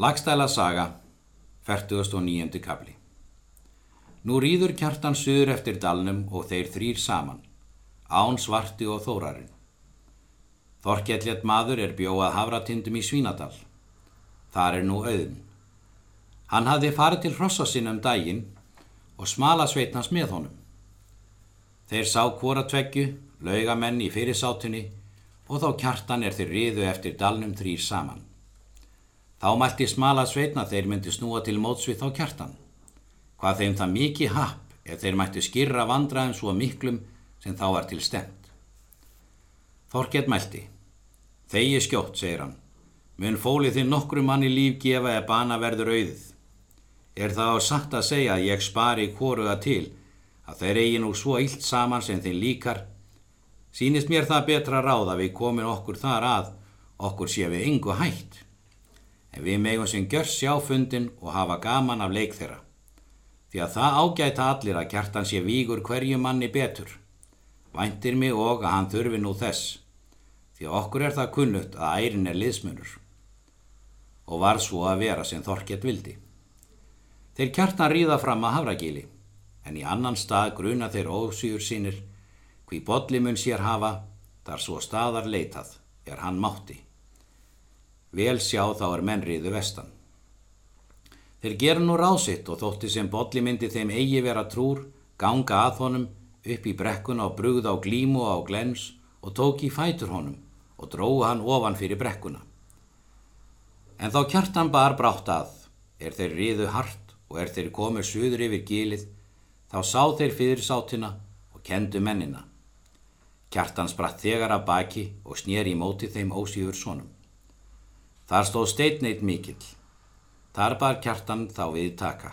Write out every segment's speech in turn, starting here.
Lagstæla saga, 49. kapli Nú rýður kjartan suður eftir dalnum og þeir þrýr saman, án svarti og þórarinn. Þorkjallet maður er bjóað havratindum í Svínadal. Þar er nú auðn. Hann hafði farið til hrossa sinn um daginn og smala sveitnans með honum. Þeir sá hvora tveggju, laugamenn í fyrirsátunni og þá kjartan er þeir riðu eftir dalnum þrýr saman. Þá mælti smala sveitna þeir myndi snúa til mótsvið þá kjartan. Hvað þeim það mikið happ ef þeir mætti skirra vandraðum svo miklum sem þá var til stemt. Þorget mælti. Þegi skjótt, segir hann. Mun fólið þinn nokkru manni líf gefa eða bana verður auðið. Er það á satt að segja að ég spari hvoruða til að þeir eigi nú svo illt saman sem þeir líkar. Sýnist mér það betra ráð að við komin okkur þar að okkur sé við yngu hætt en við megum sem gjör sjáfundin og hafa gaman af leik þeirra. Því að það ágæta allir að kjartan sé vígur hverju manni betur. Væntir mig og að hann þurfi nú þess, því að okkur er það kunnutt að ærin er liðsmunur. Og var svo að vera sem Þorkett vildi. Þeir kjartan ríða fram að Havragíli, en í annan stað gruna þeir ósýur sínir, hví bodlimun sér hafa, þar svo staðar leitað, er hann mátti. Vel sjá þá er mennriðu vestan. Þeir gera nú rásitt og þótti sem bolli myndi þeim eigi vera trúr, ganga að honum, upp í brekkuna og brugða á glímu og á glens og tók í fætur honum og dróði hann ofan fyrir brekkuna. En þá kjartan bar brátt að, er þeir riðu hart og er þeir komið suður yfir gílið, þá sá þeir fyrir sátina og kendu mennina. Kjartan spratt þegar að baki og snýri í móti þeim ósýfur sonum. Þar stóð steitneitt mikill. Þar bar kjartan þá við taka.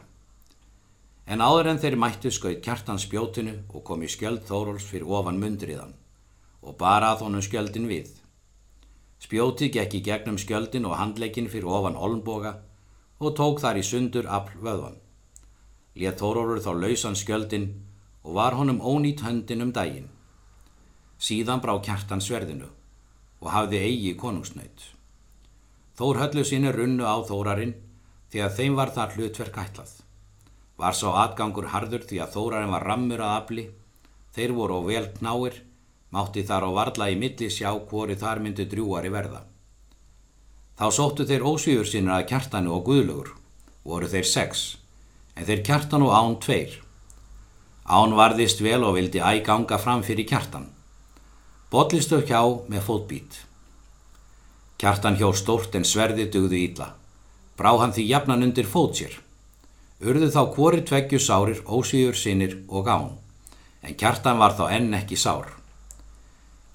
En áður en þeir mættu skauð kjartan spjótinu og kom í skjöld Þóróls fyrir ofan mundriðan og bara að honum skjöldin við. Spjótið gekk í gegnum skjöldin og handleikin fyrir ofan olnboga og tók þar í sundur afl vöðvan. Létt Þórólur þá lausan skjöldin og var honum ónýtt höndin um daginn. Síðan brá kjartan sverðinu og hafði eigi konungsnöyt. Þór höllu síni runnu á þórarinn því að þeim var það hlutverk ætlað. Var sá atgangur harður því að þórarinn var rammur að afli, þeir voru á vel knáir, mátti þar á varla í milli sjá hvori þar myndi drjúari verða. Þá sóttu þeir ósvífur sínur að kjartanu og guðlugur, voru þeir sex, en þeir kjartanu án tveir. Án varðist vel og vildi æganga fram fyrir kjartan. Botlistu hjá með fótbít. Kjartan hjó stórt en sverði dugðu ílla. Brá hann því jafnan undir fót sér. Urðu þá hvori tveggju sárir, ósýður sinir og gán. En kjartan var þá enn ekki sár.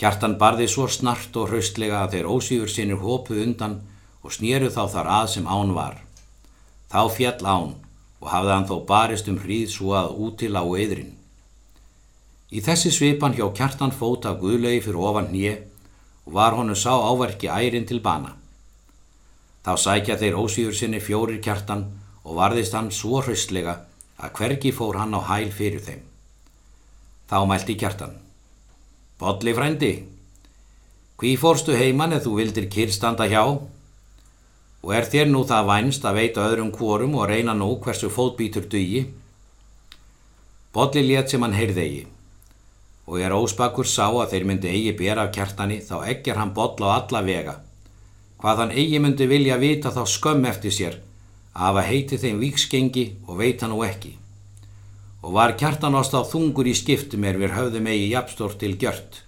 Kjartan barði svo snart og hraustlega að þeir ósýður sinir hópuð undan og snýru þá þar að sem án var. Þá fjall án og hafði hann þó barist um hríð svo að útil á eðrin. Í þessi svipan hjá kjartan fót af guðlegi fyrir ofan nýje og var honu sá áverki ærin til bana. Þá sækja þeir ósýður sinni fjórir kjartan og varðist hann svo hraustlega að hvergi fór hann á hæl fyrir þeim. Þá mælti kjartan. Bodli frændi, hví fórstu heiman eða þú vildir kyrstanda hjá? Og er þér nú það vænst að veita öðrum kvorum og reyna nú hversu fótbítur dugi? Bodli létt sem hann heyrðegi og er óspakur sá að þeir myndi eigi bera af kjartani þá ekkir hann botla á alla vega. Hvað hann eigi myndi vilja vita þá skömm eftir sér að hafa heiti þeim viksgengi og veita nú ekki. Og var kjartan ást á þungur í skiptum er við höfðum eigi jafnstórt til gjört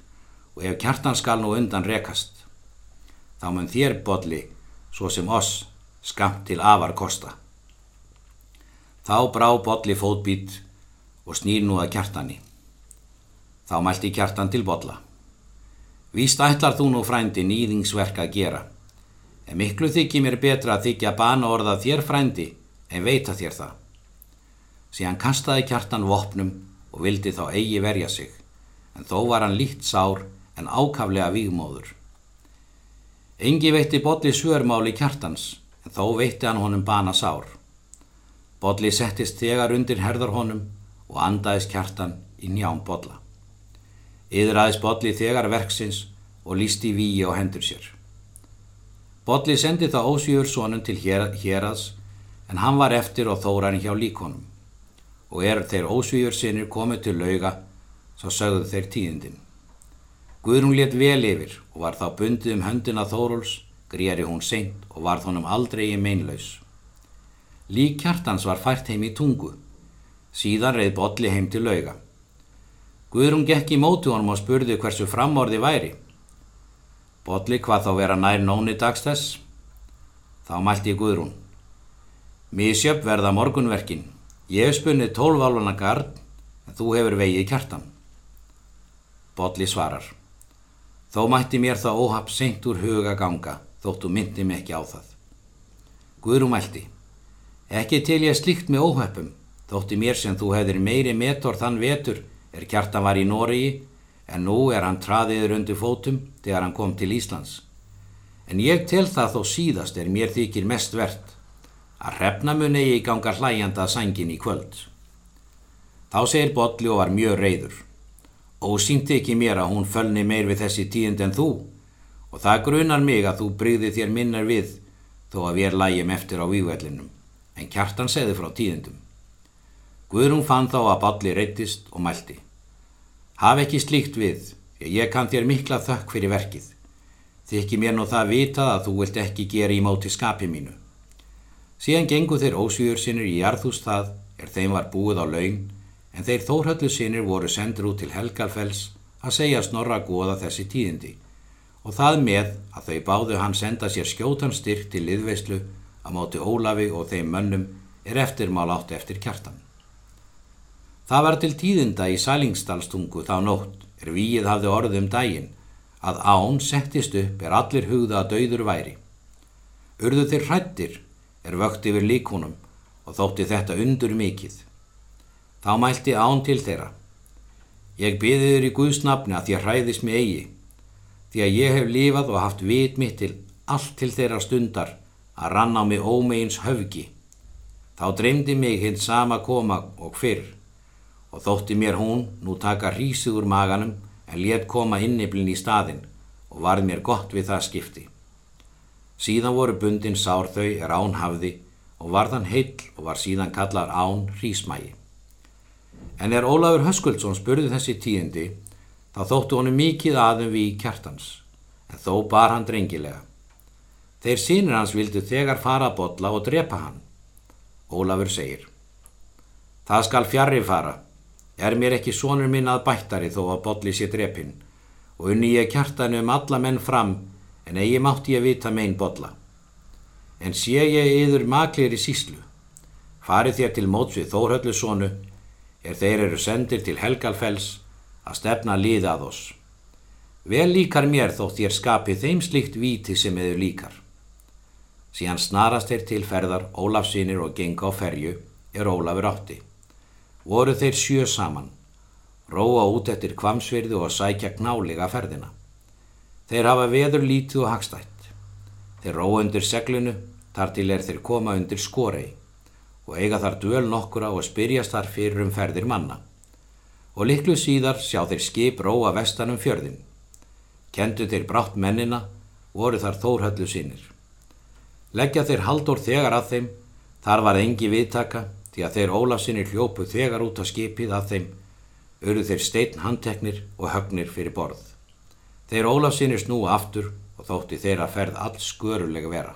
og ef kjartan skal nú undan rekast. Þá mun þér botli, svo sem oss, skamt til afar kosta. Þá brá botli fótbít og snýr nú að kjartani. Þá mælti kjartan til botla. Víst ætlar þú nú frændi nýðingsverk að gera. En miklu þykji mér betra að þykja bana orða þér frændi en veita þér það. Síðan kastaði kjartan vopnum og vildi þá eigi verja sig, en þó var hann líkt sár en ákaflega vígmóður. Engi veitti Bodli svörmáli kjartans, en þó veitti hann honum bana sár. Bodli settist þegar undir herðar honum og andaðist kjartan í njám Bodla. Yður aðeins bolli þegar verksins og lísti víi á hendur sér. Bolli sendi það ósvífur sonum til hérads en hann var eftir og þóran hjá líkonum. Og er þeir ósvífur sinir komið til lauga, svo sögðu þeir tíðindin. Guðrún let vel yfir og var þá bundið um höndina Þóruls, gríari hún seint og var þónum aldrei í meinlaus. Lík kjartans var fært heim í tungu. Síðan reið Bolli heim til lauga. Guðrún gekk í mótu honum og spurði hversu framorði væri. Bolli hvað þá vera nær nóni dags þess? Þá mælti Guðrún. Mísjöp verða morgunverkin. Ég hef spunnið tólváluna gard en þú hefur vegið kjartan. Bolli svarar. Þó mætti mér það óhapp seint úr huga ganga þóttu myndi mig ekki á það. Guðrún mælti. Ekki til ég slíkt með óhappum þótti mér sem þú hefðir meiri metor þann vetur er kjartan var í Nóriði en nú er hann traðiður undir fótum þegar hann kom til Íslands. En ég tel það þó síðast er mér þykir mest verðt að hrefnamun eigi ganga hlæjanda sængin í kvöld. Þá segir Bodli og var mjög reyður og sínti ekki mér að hún fölni meir við þessi tíund en þú og það grunar mig að þú brygði þér minnar við þó að við lægjum eftir á vývellinum en kjartan segði frá tíundum. Guðrún fann þá að Bodli reytist og mælti. Haf ekki slíkt við, ég kann þér mikla þökk fyrir verkið. Þykki mér nú það vitað að þú vilt ekki gera í móti skapi mínu. Síðan gengu þeir ósvíður sinir í jarðhús það er þeim var búið á laun en þeir þórhöllu sinir voru sendur út til Helgalfells að segja snorra góða þessi tíðindi og það með að þau báðu hann senda sér skjótan styrk til liðveislu að móti Ólafi og þeim mönnum er eftirmál átt eftir kjartan. Það var til tíðinda í Sælingsdalstungu þá nótt er víið hafði orðum dægin að án settist upp er allir hugða að dauður væri. Urðu þeir hrættir er vögt yfir líkunum og þótti þetta undur mikill. Þá mælti án til þeirra. Ég byði þér í Guðsnafni að þér hræðist mig eigi, því að ég hef lifað og haft vit mitt til allt til þeirra stundar að ranna á mig ómeins höfgi. Þá dreymdi mig hins sama koma og fyrr og þótti mér hún nú taka hrísið úr maganum en let koma inniblin í staðin og varð mér gott við það skipti. Síðan voru bundin sár þau er án hafði og varðan heill og var síðan kallar án hrísmægi. En er Ólafur Höskuldsson spurði þessi tíundi þá þóttu honum mikið aðum við kjartans en þó bar hann drengilega. Þeir sínir hans vildu þegar fara að botla og drepa hann. Ólafur segir Það skal fjarrri fara Er mér ekki sonur minn að bættari þó að bolli sér drepinn og unni ég kjartanu um alla menn fram en eigi mátti ég vita megin bolla. En sé ég yður maklir í síslu. Farið þér til móts við Þórhöllu sonu er þeir eru sendir til Helgalfells að stefna liða að oss. Vel líkar mér þótt ég skapi þeim slikt víti sem eður líkar. Síðan snarast þeir til ferðar Ólafsínir og genga á ferju er Ólafur átti voru þeir sjö saman, róa út eftir kvamsverði og sækja knálega ferðina. Þeir hafa veður lítið og hagstætt. Þeir róa undir seglinu, þar til er þeir koma undir skorei og eiga þar döl nokkura og spyrjast þar fyrir um ferðir manna. Og liklu síðar sjá þeir skip róa vestanum fjörðin. Kendu þeir brátt mennina, voru þar þórhöllu sínir. Leggja þeir haldur þegar að þeim, þar var engi viðtaka, því að þeir Ólafsinni hljópu þegar út á skipið að þeim öru þeir steitn handteknir og högnir fyrir borð. Þeir Ólafsinni snúa aftur og þótti þeirra ferð alls skörulega vera.